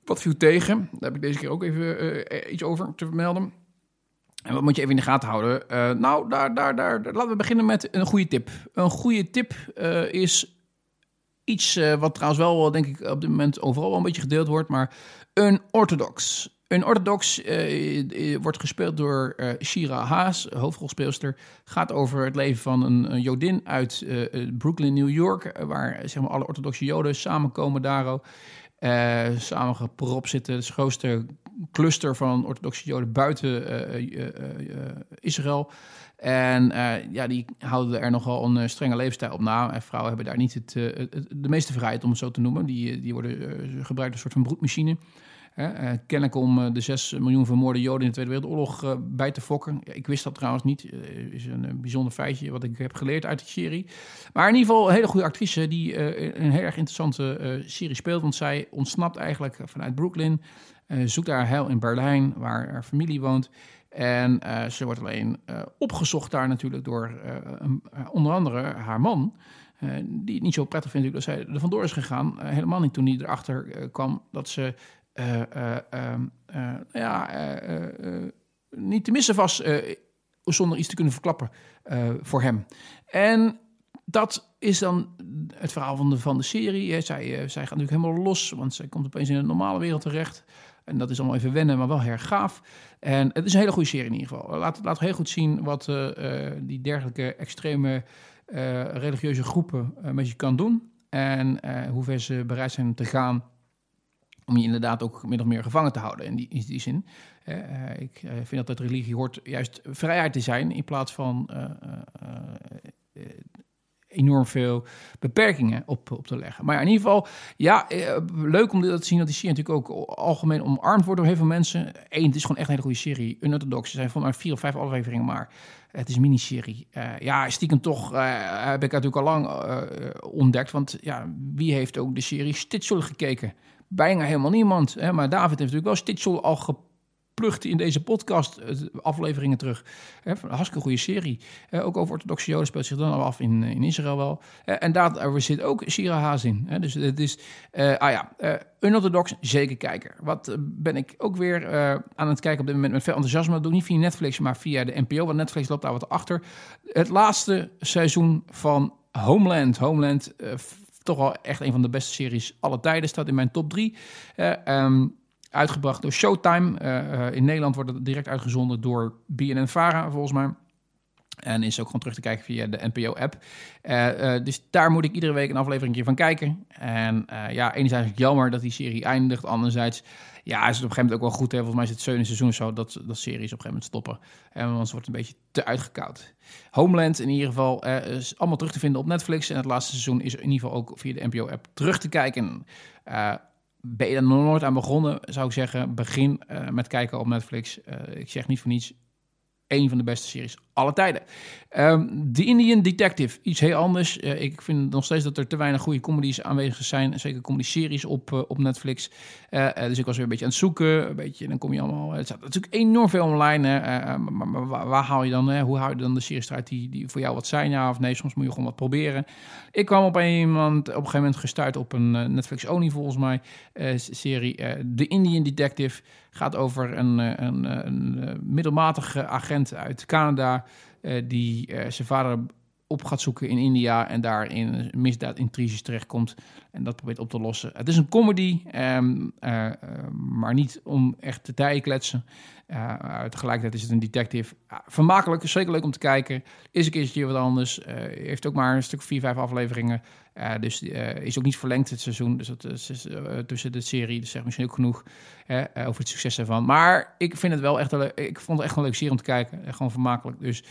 Wat viel tegen? Daar heb ik deze keer ook even eh, iets over te vermelden. En wat moet je even in de gaten houden? Eh, nou, daar, daar, daar, laten we beginnen met een goede tip. Een goede tip eh, is iets eh, wat trouwens wel, denk ik, op dit moment overal wel een beetje gedeeld wordt, maar Unorthodox. Unorthodox eh, eh, wordt gespeeld door eh, Shira Haas, hoofdrolspeelster. Gaat over het leven van een, een Jodin uit eh, eh, Brooklyn, New York, eh, waar eh, zeg maar, alle orthodoxe Joden samenkomen daar. Eh samen geprop zitten. Het grootste cluster van orthodoxe Joden buiten eh, eh, Israël. En ja, die houden er nogal een strenge levensstijl op na. En vrouwen hebben daar niet het, de meeste vrijheid, om het zo te noemen. Die, die worden gebruikt als een soort van broedmachine. Hè, eh, kennelijk om eh, de 6 miljoen vermoorde Joden in de Tweede Wereldoorlog eh, bij te fokken. Ik wist dat trouwens niet. Is een, bijzonder feitje wat ik heb geleerd uit die serie. Maar in ieder geval een hele goede actrice die een heel erg interessante serie speelt. Want zij ontsnapt eigenlijk vanuit Brooklyn. zoekt haar heil in Berlijn, waar haar familie woont. En ze wordt alleen opgezocht daar natuurlijk door onder andere haar man. die het niet zo prettig vindt dat zij er vandoor is gegaan. Helemaal niet toen hij erachter kwam dat ze eh, eh, ehm, eh, nou ja, niet te missen was zonder iets te kunnen verklappen voor hem. En dat is dan het verhaal van de, van de serie. Zij, zij gaat natuurlijk helemaal los, want zij komt opeens in een normale wereld terecht. En dat is allemaal even wennen, maar wel heel erg gaaf. En het is een hele goede serie in ieder geval. Laat, laat heel goed zien wat die dergelijke extreme religieuze groepen met je kan doen. En hoe ver ze bereid zijn te gaan om je inderdaad ook min of meer gevangen te houden in die, in die zin. Eh, ik eh, vind dat dat religie hoort juist vrijheid te zijn in plaats van eh, enorm veel beperkingen op, op te leggen. Maar in ieder geval, ja, eh, leuk om dit te zien dat die serie natuurlijk ook algemeen omarmd wordt door heel veel mensen. Eén, het is gewoon echt een hele goede serie. Unorthodox, er zijn voor mij vier of vijf afleveringen, maar het is een miniserie. Eh ja, stiekem toch eh, heb ik natuurlijk al lang ontdekt, want ja, wie heeft ook de serie Stitchel gekeken? Bijna helemaal niemand, hè? maar David heeft natuurlijk wel Stitchel al geplucht in deze podcast eh, afleveringen terug. Hè, een hartstikke goede serie. Eh, ook over orthodoxe joden speelt zich dan al af in, in Israël wel. Eh, en daar zit ook Shira Haas in. Dus het is, eh, ah ja, uh, unorthodox, zeker kijker. Wat ben ik ook weer aan het kijken op dit moment met veel enthousiasme. Doe niet via Netflix, maar via de NPO. Want Netflix loopt daar wat achter. Het laatste seizoen van Homeland. Homeland, toch wel echt een van de beste series alle tijden. Staat in mijn top drie. Um, uitgebracht door Showtime. Uh, in Nederland wordt het direct uitgezonden door BNN-Vara, volgens mij. En is ook gewoon terug te kijken via de NPO-app. Uh, dus daar moet ik iedere week een aflevering van kijken. En uh, ja, enerzijds jammer dat die serie eindigt. Anderzijds ja, is het op een gegeven moment ook wel goed. Hè? Volgens mij is het zevende seizoen zo dat, dat series op een gegeven moment stoppen. En anders wordt het een beetje te uitgekoud. Homeland in ieder geval is allemaal terug te vinden op Netflix. En het laatste seizoen is in ieder geval ook via de NPO-app terug te kijken. Ben je er nog nooit aan begonnen, zou ik zeggen, begin uh, met kijken op Netflix. Uh, ik zeg niet voor niets, een van de beste series alle tijden. Um, The Indian Detective, iets heel anders. Uh, ik vind nog steeds dat er te weinig goede comedies aanwezig zijn. Zeker comedy-series op, op Netflix. dus ik was weer een beetje aan het zoeken. Een beetje, dan kom je allemaal... Het staat natuurlijk enorm veel online. Maar, waar, haal je dan... Hoe hou je dan de series eruit die, die voor jou wat zijn? Ja of nee, soms moet je gewoon wat proberen. Ik kwam op een, iemand, op een gegeven moment gestuurd op een Netflix-only volgens mij serie. The Indian Detective gaat over een, een, een middelmatige agent uit Canada... Uh, die uh, zijn vader op gaat zoeken in India en daar in misdaadintriges terechtkomt en dat probeert op te lossen. Het is een comedy, um, uh, maar niet om echt te dijen kletsen. tegelijkertijd is het een detective. vermakelijk, zeker leuk om te kijken. Is een keertje wat anders. heeft ook maar een stuk vier, vijf afleveringen. Uh, dus uh, is ook niet verlengd het seizoen. Dus dat is uh, tussen de serie. Dus zegt misschien ook genoeg over het succes ervan. Maar ik vind het wel echt een, ik vond het echt een leuk serie om te kijken. gewoon vermakelijk. Dus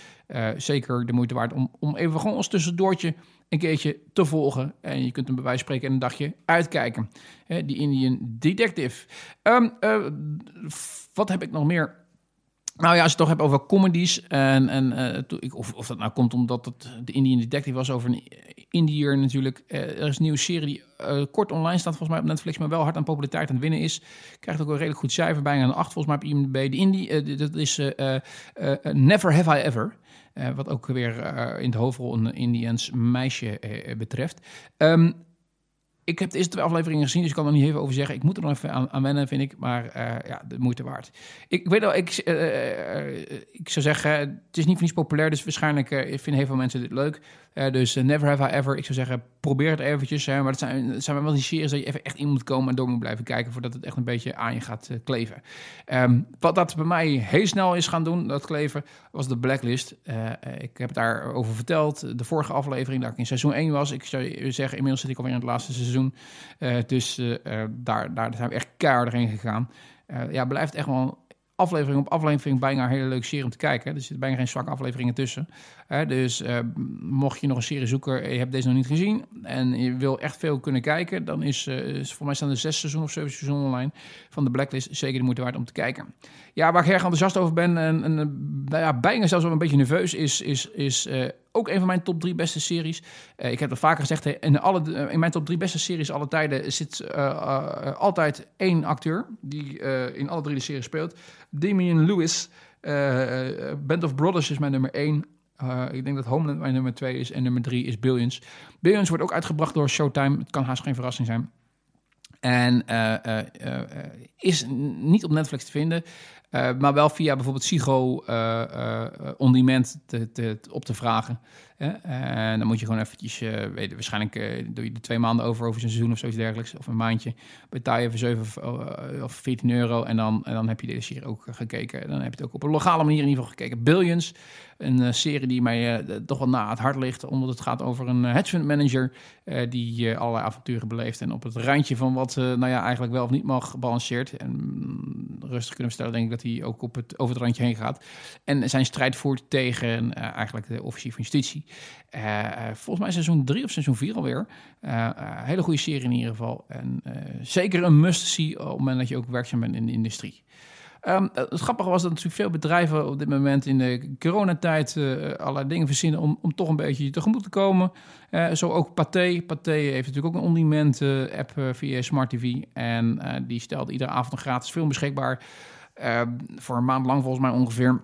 zeker de moeite waard om, om even gewoon als tussendoortje een keertje te volgen. En je kunt hem bij wijze spreken een dagje uitkijken. die Indian Detective. Um, wat heb ik nog meer? Nou ja, als je het toch hebt over comedies. En, en uh, of, of dat nou komt omdat het de Indian Detective was over een Indiër natuurlijk. Uh, er is een nieuwe serie die uh, kort online staat volgens mij op Netflix, maar wel hard aan populariteit aan het winnen is. Krijgt ook een redelijk goed cijfer, bijna een 8 volgens mij op IMDb. De Indie, dat is Never Have I Ever. wat ook weer in de hoofdrol een Indians meisje betreft. Um, ik heb de eerste twee afleveringen gezien, dus ik kan er niet even over zeggen. Ik moet er nog even aan, wennen, vind ik. Maar uh, ja, de moeite waard. Ik, weet wel, ik, uh, ik zou zeggen, het is niet voor niets populair. Dus waarschijnlijk vinden heel veel mensen dit leuk. dus Never Have I Ever. Ik zou zeggen, probeer het eventjes. maar het zijn, het zijn wel die series dat je even echt in moet komen en door moet blijven kijken. Voordat het echt een beetje aan je gaat kleven. Um, wat dat bij mij heel snel is gaan doen, dat kleven, was de Blacklist. ik heb daarover verteld. De vorige aflevering, dat ik in seizoen 1 was. Ik zou zeggen, inmiddels zit ik alweer in het laatste seizoen. Uh, dus uh, daar, daar zijn we echt keihard in gegaan. ja, blijft echt wel aflevering op aflevering bijna een hele leuke serie om te kijken. Er zitten bijna geen zwakke afleveringen tussen. Dus uh, mocht je nog een serie zoeken en je hebt deze nog niet gezien en je wil echt veel kunnen kijken, dan is, is voor mij staan er zes seizoenen of zeven seizoenen online van de Blacklist zeker de moeite waard om te kijken. Ja, waar ik erg enthousiast over ben en, en nou ja, bijna zelfs wel een beetje nerveus is, is, is ook een van mijn top drie beste series. Ik heb het vaker gezegd, in, alle, in mijn top drie beste series alle tijden zit altijd één acteur die in alle drie de series speelt. Damian Lewis. Band of Brothers is mijn nummer één. Ik denk dat Homeland mijn nummer twee is en nummer drie is Billions. Billions wordt ook uitgebracht door Showtime. Het kan haast geen verrassing zijn. En is niet op Netflix te vinden. Uh, maar wel via bijvoorbeeld Sigo uh, on demand te, te, op te vragen. En dan moet je gewoon eventjes, weten, waarschijnlijk doe je er twee maanden over, over een seizoen of zoiets dergelijks, of een maandje. Betaal je even 7 of 14 euro en dan, en dan heb je deze serie ook gekeken. Dan heb je het ook op een legale manier in ieder geval gekeken. Billions, een serie die mij toch wel na het hart ligt, omdat het gaat over een hedge fund manager die allerlei avonturen beleeft en op het randje van wat nou ja, eigenlijk wel of niet mag gebalanceerd. En mm, rustig kunnen stellen, denk ik, dat hij ook op het, over het randje heen gaat. En zijn strijd voert tegen eigenlijk de officier van justitie. Uh, volgens mij seizoen 3 of seizoen 4 alweer. Hele goede serie in ieder geval. En zeker een must-see op het moment dat je ook werkzaam bent in de industrie. Um, het grappige was dat natuurlijk veel bedrijven op dit moment in de coronatijd uh, allerlei dingen verzinnen om, om toch een beetje tegemoet te komen. Zo ook Pathé. Pathé heeft natuurlijk ook een on-demand uh, app via Smart TV. En die stelt iedere avond een gratis film beschikbaar. Ehm, voor een maand lang volgens mij ongeveer.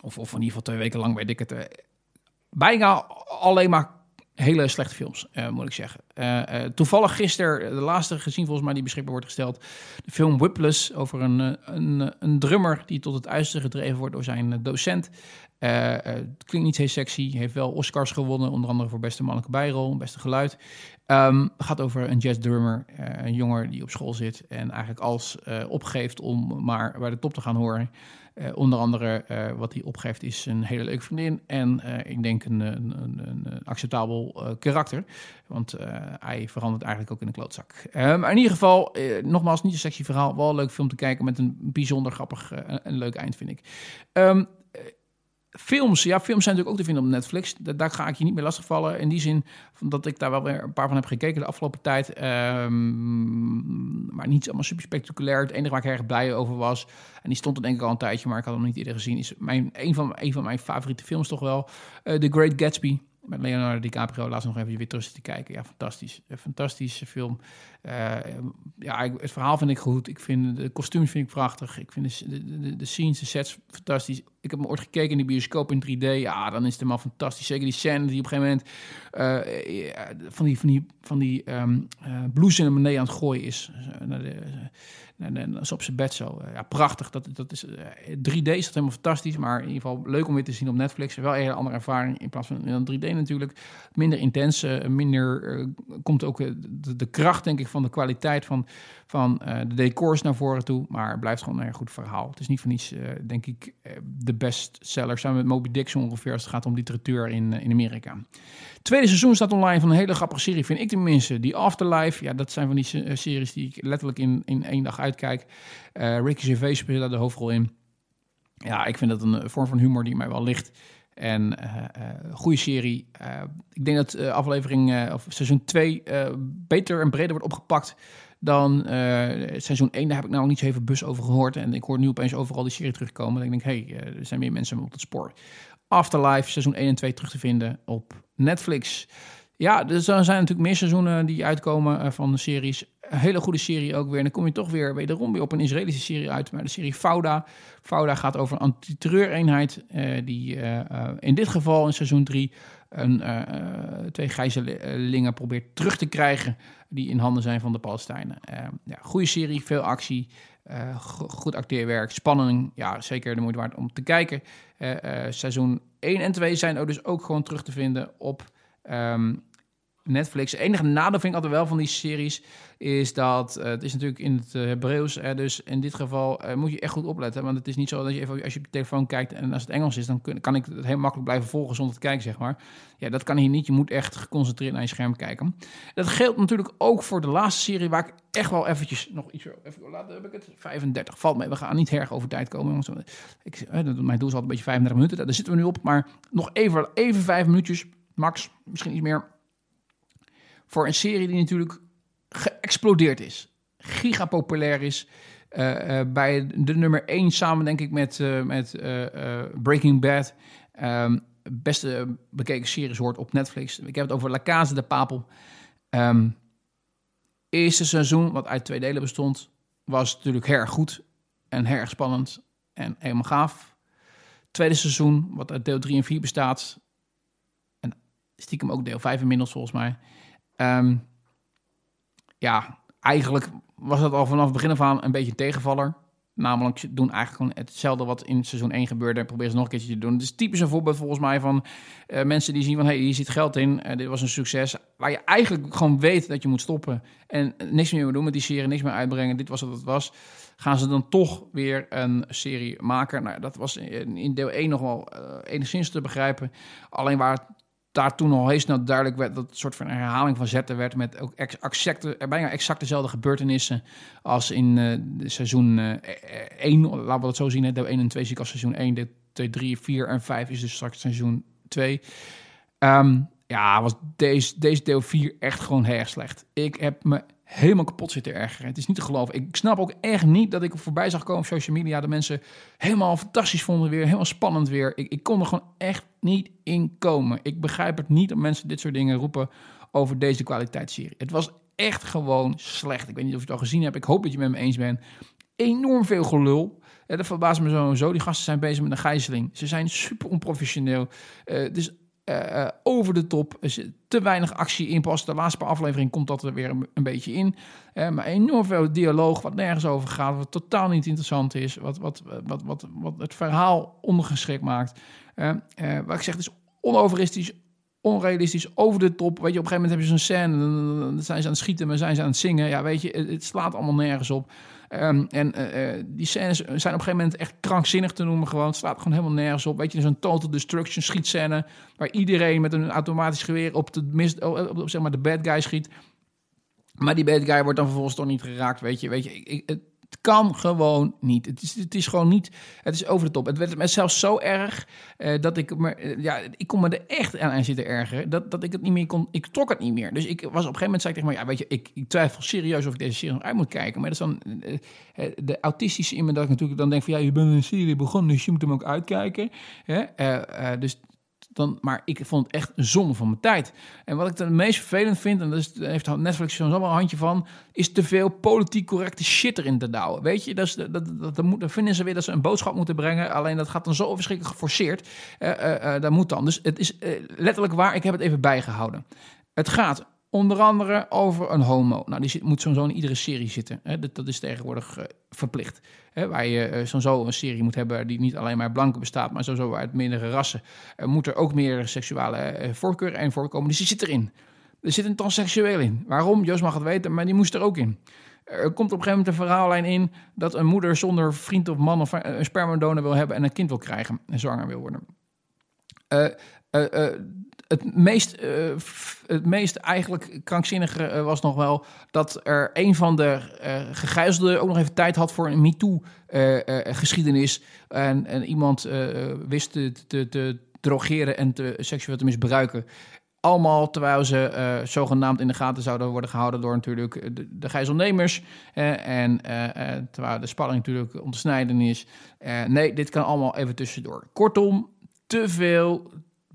Of, of in ieder geval twee weken lang weet ik het bijna alleen maar hele slechte films, uh, moet ik zeggen. Uh, uh, toevallig gisteren, de laatste gezien volgens mij die beschikbaar wordt gesteld. De film Whipless over een, een, een drummer die tot het uiterste gedreven wordt door zijn docent. het klinkt niet heel sexy, heeft wel Oscars gewonnen, onder andere voor beste mannelijke bijrol, beste geluid. Um, gaat over een jazzdrummer, een jongen die op school zit en eigenlijk alles opgeeft om maar bij de top te gaan horen. Uh, onder andere uh, wat hij opgeeft is een hele leuke vriendin en uh, ik denk een, een, een, een acceptabel karakter. Want hij verandert eigenlijk ook in een klootzak. maar in ieder geval, nogmaals, niet een sexy verhaal. Wel een leuk film te kijken met een bijzonder grappig en leuk eind, vind ik. Um, Films, ja, films zijn natuurlijk ook te vinden op Netflix. Daar ga ik je niet meer lastigvallen. In die zin dat ik daar wel weer een paar van heb gekeken de afgelopen tijd. Um, maar niet allemaal super spectaculair. Het enige waar ik erg blij over was, en die stond er denk ik al een tijdje, maar ik had hem niet eerder gezien, is mijn, een, van, een van mijn favoriete films toch wel. Uh, The Great Gatsby met Leonardo DiCaprio laatst nog even weer terug te kijken. Ja, fantastisch. Fantastische film. Uh, ja, het verhaal vind ik goed. Ik vind de kostuums vind ik prachtig. Ik vind de, de, de scenes, de sets fantastisch. Ik heb me ooit gekeken in de bioscoop in 3D. Ja, dan is het helemaal fantastisch. Zeker die scène die op een gegeven moment uh, van die, van die, van die um, uh, blouse aan het gooien is. en, dat is op zijn bed zo. Eh, ja, prachtig. Dat, dat is, 3D eh, is dat helemaal fantastisch. Maar in ieder geval leuk om weer te zien op Netflix. Wel een hele andere ervaring in plaats van 3D natuurlijk. Minder intens. Minder komt ook de, kracht, denk ik, van de kwaliteit van, van de decors naar voren toe. Maar het blijft gewoon een goed verhaal. Het is niet voor niets, denk ik, de bestseller, samen met Moby Dick ongeveer als het gaat om literatuur in, in Amerika. Tweede seizoen staat online van een hele grappige serie, vind ik tenminste. Die Afterlife, ja, dat zijn van die series die ik letterlijk in, in één dag uitkijk. Ricky Gervais speelt daar de hoofdrol in. Ja, ik vind dat een vorm van humor die mij wel ligt. En uh, goede serie. Uh, ik denk dat aflevering of seizoen 2 beter en breder wordt opgepakt dan seizoen 1. Daar heb ik nou niet zo even bus over gehoord. En ik hoor nu opeens overal die serie terugkomen. En ik denk, hé, hey, er zijn meer mensen op het spoor. Afterlife, seizoen 1 en 2 terug te vinden op Netflix. Ja, er zijn natuurlijk meer seizoenen die uitkomen van de series een hele goede serie ook weer. En dan kom je toch weer wederom weer op een Israëlische serie uit. Maar de serie Fauda. Fauda gaat over een antiterreureenheid. Uh, die uh, in dit geval in seizoen 3 een, twee gijzelingen probeert terug te krijgen. Die in handen zijn van de Palestijnen. ja, goede serie, veel actie. goed acteerwerk, spanning. Ja, zeker de moeite waard om te kijken. seizoen 1 en 2 zijn ook dus ook gewoon terug te vinden op... Um, Netflix. Het enige nadeel vind ik altijd wel van die series is dat uh, het is natuurlijk in het uh, Hebreeuws. Dus in dit geval uh, moet je echt goed opletten. Want het is niet zo dat je even als je op je telefoon kijkt en als het Engels is, dan kan ik het heel makkelijk blijven volgen zonder te kijken, zeg maar. Ja, dat kan hier niet. Je moet echt geconcentreerd naar je scherm kijken. Dat geldt natuurlijk ook voor de laatste serie waar ik echt wel eventjes nog iets even heb ik het 35 valt mee. We gaan niet erg over tijd komen. Jongens. Ik, mijn doel is altijd een beetje 35 minuten. Daar zitten we nu op. Maar nog even, even vijf minuutjes, max, misschien iets meer voor een serie die natuurlijk geëxplodeerd is. Gigapopulair is. Uh, uh, bij de nummer 1 samen, denk ik, met, uh, met Breaking Bad. Um, beste bekeken series hoort op Netflix. Ik heb het over La Casa de Papel. Um, eerste seizoen, wat uit twee delen bestond, was natuurlijk erg goed en erg spannend en helemaal gaaf. Tweede seizoen, wat uit deel 3 en 4 bestaat, en stiekem ook deel 5 inmiddels volgens mij, Um, ja, eigenlijk was dat al vanaf het begin af aan een beetje een tegenvaller. Namelijk, ze doen eigenlijk gewoon hetzelfde wat in seizoen 1 gebeurde. Proberen ze nog een keertje te doen. Het is typisch een voorbeeld volgens mij van uh, mensen die zien van... hé, hey, hier zit geld in, uh, dit was een succes. Waar je eigenlijk gewoon weet dat je moet stoppen. En niks meer doen met die serie, niks meer uitbrengen. Dit was wat het was. Gaan ze dan toch weer een serie maken? Nou, dat was in, deel 1 nog wel uh, enigszins te begrijpen. Alleen waar daar toen al heel snel duidelijk werd dat het soort van herhaling van zetten werd met ook exacte, bijna exact dezelfde gebeurtenissen als in uh, seizoen uh, 1. Laten we dat zo zien, deel 1 en 2 zie ik als seizoen 1, deel 2, 3, 4 en 5 is dus straks seizoen 2. Um, ehm, ja, was deze, deze deel 4 echt gewoon heel slecht. Ik heb me helemaal kapot zitten ergeren. Het is niet te geloven. Ik snap ook echt niet dat ik voorbij zag komen op social media. De mensen helemaal fantastisch vonden weer. Helemaal spannend weer. Ik, ik kon er gewoon echt niet in komen. Ik begrijp het niet dat mensen dit soort dingen roepen over deze kwaliteitsserie. Het was echt gewoon slecht. Ik weet niet of je het al gezien hebt. Ik hoop dat je met me eens bent. Enorm veel gelul. Ja, dat verbaast me zo zo. Die gasten zijn bezig met een gijzeling. Ze zijn super onprofessioneel. Uh, dus uh, over de top. Te weinig actie in. Pas de laatste paar afleveringen komt dat er weer een, beetje in. Uh, maar enorm veel dialoog wat nergens over gaat. Wat totaal niet interessant is. Wat, wat, wat, wat, wat het verhaal ondergeschikt maakt. wat ik zeg, het is onoveristisch, onrealistisch, over de top. Weet je, op een gegeven moment heb je zo'n scène. Dan zijn ze aan het schieten, maar zijn ze aan het zingen. Ja, weet je, het, slaat allemaal nergens op. Um, en uh, die scènes zijn op een gegeven moment echt krankzinnig te noemen. Gewoon. Het slaat gewoon helemaal nergens op. Weet je, zo'n total destruction schietscène. Waar iedereen met een automatisch geweer op de, mis, op, op, zeg maar de bad guy schiet. Maar die bad guy wordt dan vervolgens toch niet geraakt. Weet je, weet je ik, het, het kan gewoon niet. Het is, het is gewoon niet. Het is over de top. Het werd me zelfs zo erg uh, dat ik me. Uh, ja, ik kon me er echt aan, zitten ergeren. Dat, dat ik het niet meer kon. Ik trok het niet meer. Dus ik was op een gegeven moment zei ik tegen me: ja, weet je, ik, ik twijfel serieus of ik deze serie nog uit moet kijken. Maar dat is dan uh, de autistische in me dat ik natuurlijk dan denk van ja, je bent een serie begonnen, dus je moet hem ook uitkijken. Hè? dus dan, maar ik vond het echt een zonde van mijn tijd. En wat ik het meest vervelend vind, en dat heeft Netflix zo'n een handje van, is te veel politiek correcte shit erin te douwen. Weet je, dat, dat, dat, vinden ze weer dat ze een boodschap moeten brengen. Alleen dat gaat dan zo verschrikkelijk geforceerd. Uh, dat moet dan. Dus het is letterlijk waar, ik heb het even bijgehouden. Het gaat Onder andere over een homo. Nou, die moet sowieso in iedere serie zitten. Dat, is tegenwoordig uh, verplicht. Waar je uh, sowieso een serie moet hebben die niet alleen maar blanke bestaat, maar sowieso uit meerdere rassen. Moet er ook meer seksuele voorkeuren en voorkomen. Dus die zit erin. Er zit een transseksueel in. Waarom? Jos mag het weten, maar die moest er ook in. Er komt op een gegeven moment een verhaallijn in dat een moeder zonder vriend of man of een spermadonor wil hebben en een kind wil krijgen en zwanger wil worden. Uh, het meest, uh, het meest eigenlijk krankzinnige was nog wel dat er een van de uh, gegijzelden ook nog even tijd had voor een MeToo-geschiedenis. en, en iemand wist te, te, drogeren en te, seksueel te misbruiken. Allemaal terwijl ze zogenaamd in de gaten zouden worden gehouden door natuurlijk de, de gijzelnemers. en terwijl de spanning natuurlijk om te snijden is. nee, dit kan allemaal even tussendoor. Kortom, te veel,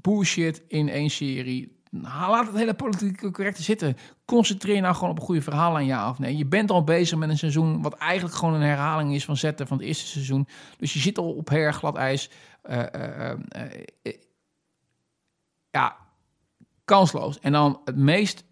bullshit in één serie. Nou, laat het hele politieke correcte zitten. Concentreer nou gewoon op een goede verhaal ja of nee. Je bent al bezig met een seizoen wat eigenlijk gewoon een herhaling is van zetten van het eerste seizoen. Dus je zit al op heel glad ijs. Uh, uh, uh, ja, kansloos. En dan het meest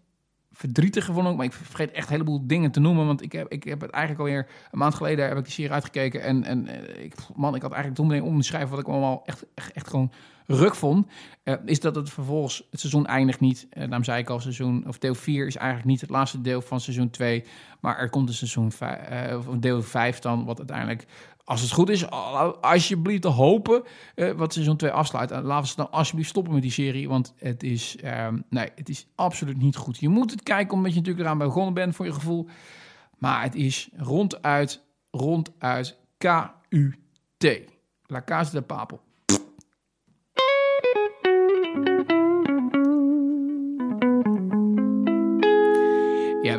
verdrietige vond ik, maar ik vergeet echt een heleboel dingen te noemen, want ik heb, ik heb het eigenlijk alweer een maand geleden heb ik de serie uitgekeken en, en ik, man, ik had eigenlijk toen om te schrijven wat ik allemaal echt, echt, echt gewoon ruk vond, uh, is dat het vervolgens, het seizoen eindigt niet. Uh, daarom zei ik al, seizoen, of deel 4 is eigenlijk niet het laatste deel van seizoen 2. Maar er komt een seizoen 5, uh, of deel 5 dan, wat uiteindelijk, als het goed is, alsjeblieft te hopen, wat seizoen 2 afsluit. En laten we ze dan alsjeblieft stoppen met die serie, want het is, nee, het is absoluut niet goed. Je moet het kijken omdat je natuurlijk eraan begonnen bent voor je gevoel. Maar het is ronduit, ronduit K-U-T. La Casa de Papel.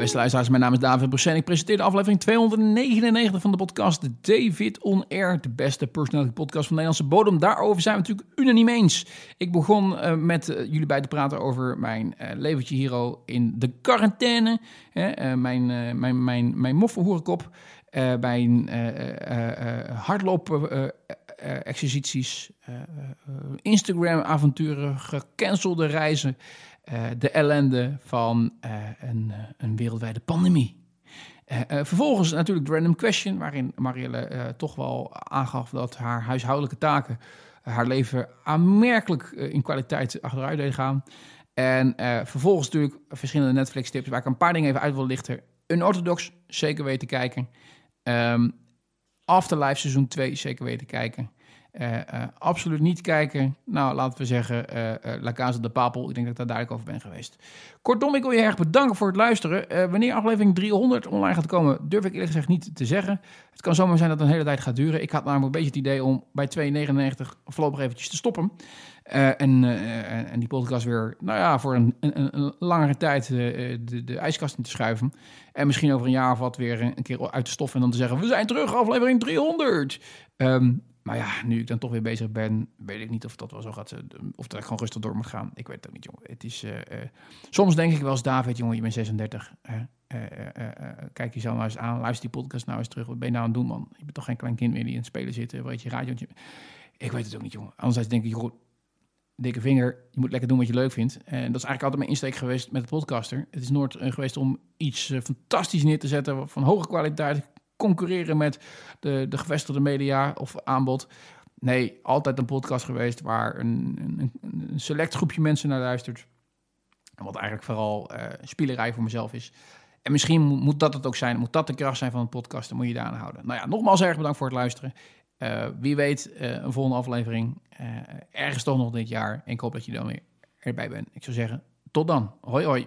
Beste luisteraars, mijn naam is David Brussen. Ik presenteer de aflevering 299 van de podcast David On Air. De beste personality podcast van de Nederlandse bodem. Daarover zijn we natuurlijk unaniem eens. Ik begon uh, met uh, jullie bij te praten over mijn uh, leventje hier in de quarantaine. mijn, mijn, mijn, mijn moffenhoerenkop. mijn hardloop exercities, Instagram-avonturen, gecancelde reizen. Uh, de ellende van uh, een, een, wereldwijde pandemie. Vervolgens natuurlijk de random question, waarin Marielle toch wel aangaf dat haar huishoudelijke taken haar leven aanmerkelijk in kwaliteit achteruit deden gaan. En vervolgens natuurlijk verschillende Netflix-tips waar ik een paar dingen even uit wil lichten. Unorthodox, zeker weten kijken. Um, Afterlife seizoen 2, zeker weten kijken. Uh, uh, absoluut niet kijken. Nou, laten we zeggen, uh, La Casa de Papel. Ik denk dat ik daar duidelijk over ben geweest. Kortom, ik wil je erg bedanken voor het luisteren. wanneer aflevering 300 online gaat komen, durf ik eerlijk gezegd niet te zeggen. Het kan zomaar zijn dat het een hele tijd gaat duren. Ik had namelijk een beetje het idee om bij 2,99 voorlopig eventjes te stoppen. en, en die podcast weer, nou ja, voor een, een, een langere tijd de, de ijskast in te schuiven. En misschien over een jaar of wat weer een, keer uit de stof en dan te zeggen, we zijn terug, aflevering 300. Um, maar ja, nu ik dan toch weer bezig ben, weet ik niet of dat wel zo gaat. Of dat ik gewoon rustig door moet gaan. Ik weet het ook niet, jongen. Het is, uh, uh, soms denk ik wel eens, David, jongen, je bent 36. Uh, kijk jezelf nou eens aan, luister die podcast nou eens terug. Wat ben je nou aan het doen, man? Je bent toch geen klein kind meer die in het spelen zit. Weet je, radio. Ik weet het ook niet, jongen. Anderzijds denk ik, joh, dikke vinger, je moet lekker doen wat je leuk vindt. En dat is eigenlijk altijd mijn insteek geweest met de podcaster. Het is nooit geweest om iets fantastisch neer te zetten van hoge kwaliteit concurreren met de, de gevestigde media of aanbod. Nee, altijd een podcast geweest waar een, een, een select groepje mensen naar luistert. Wat eigenlijk vooral uh, spielerij voor mezelf is. En misschien moet dat het ook zijn. Moet dat de kracht zijn van een podcast. Dan moet je daar aan houden. Nou ja, nogmaals erg bedankt voor het luisteren. Uh, wie weet, uh, een volgende aflevering. ergens toch nog dit jaar. En ik hoop dat je dan weer erbij bent. Ik zou zeggen, tot dan. Hoi hoi.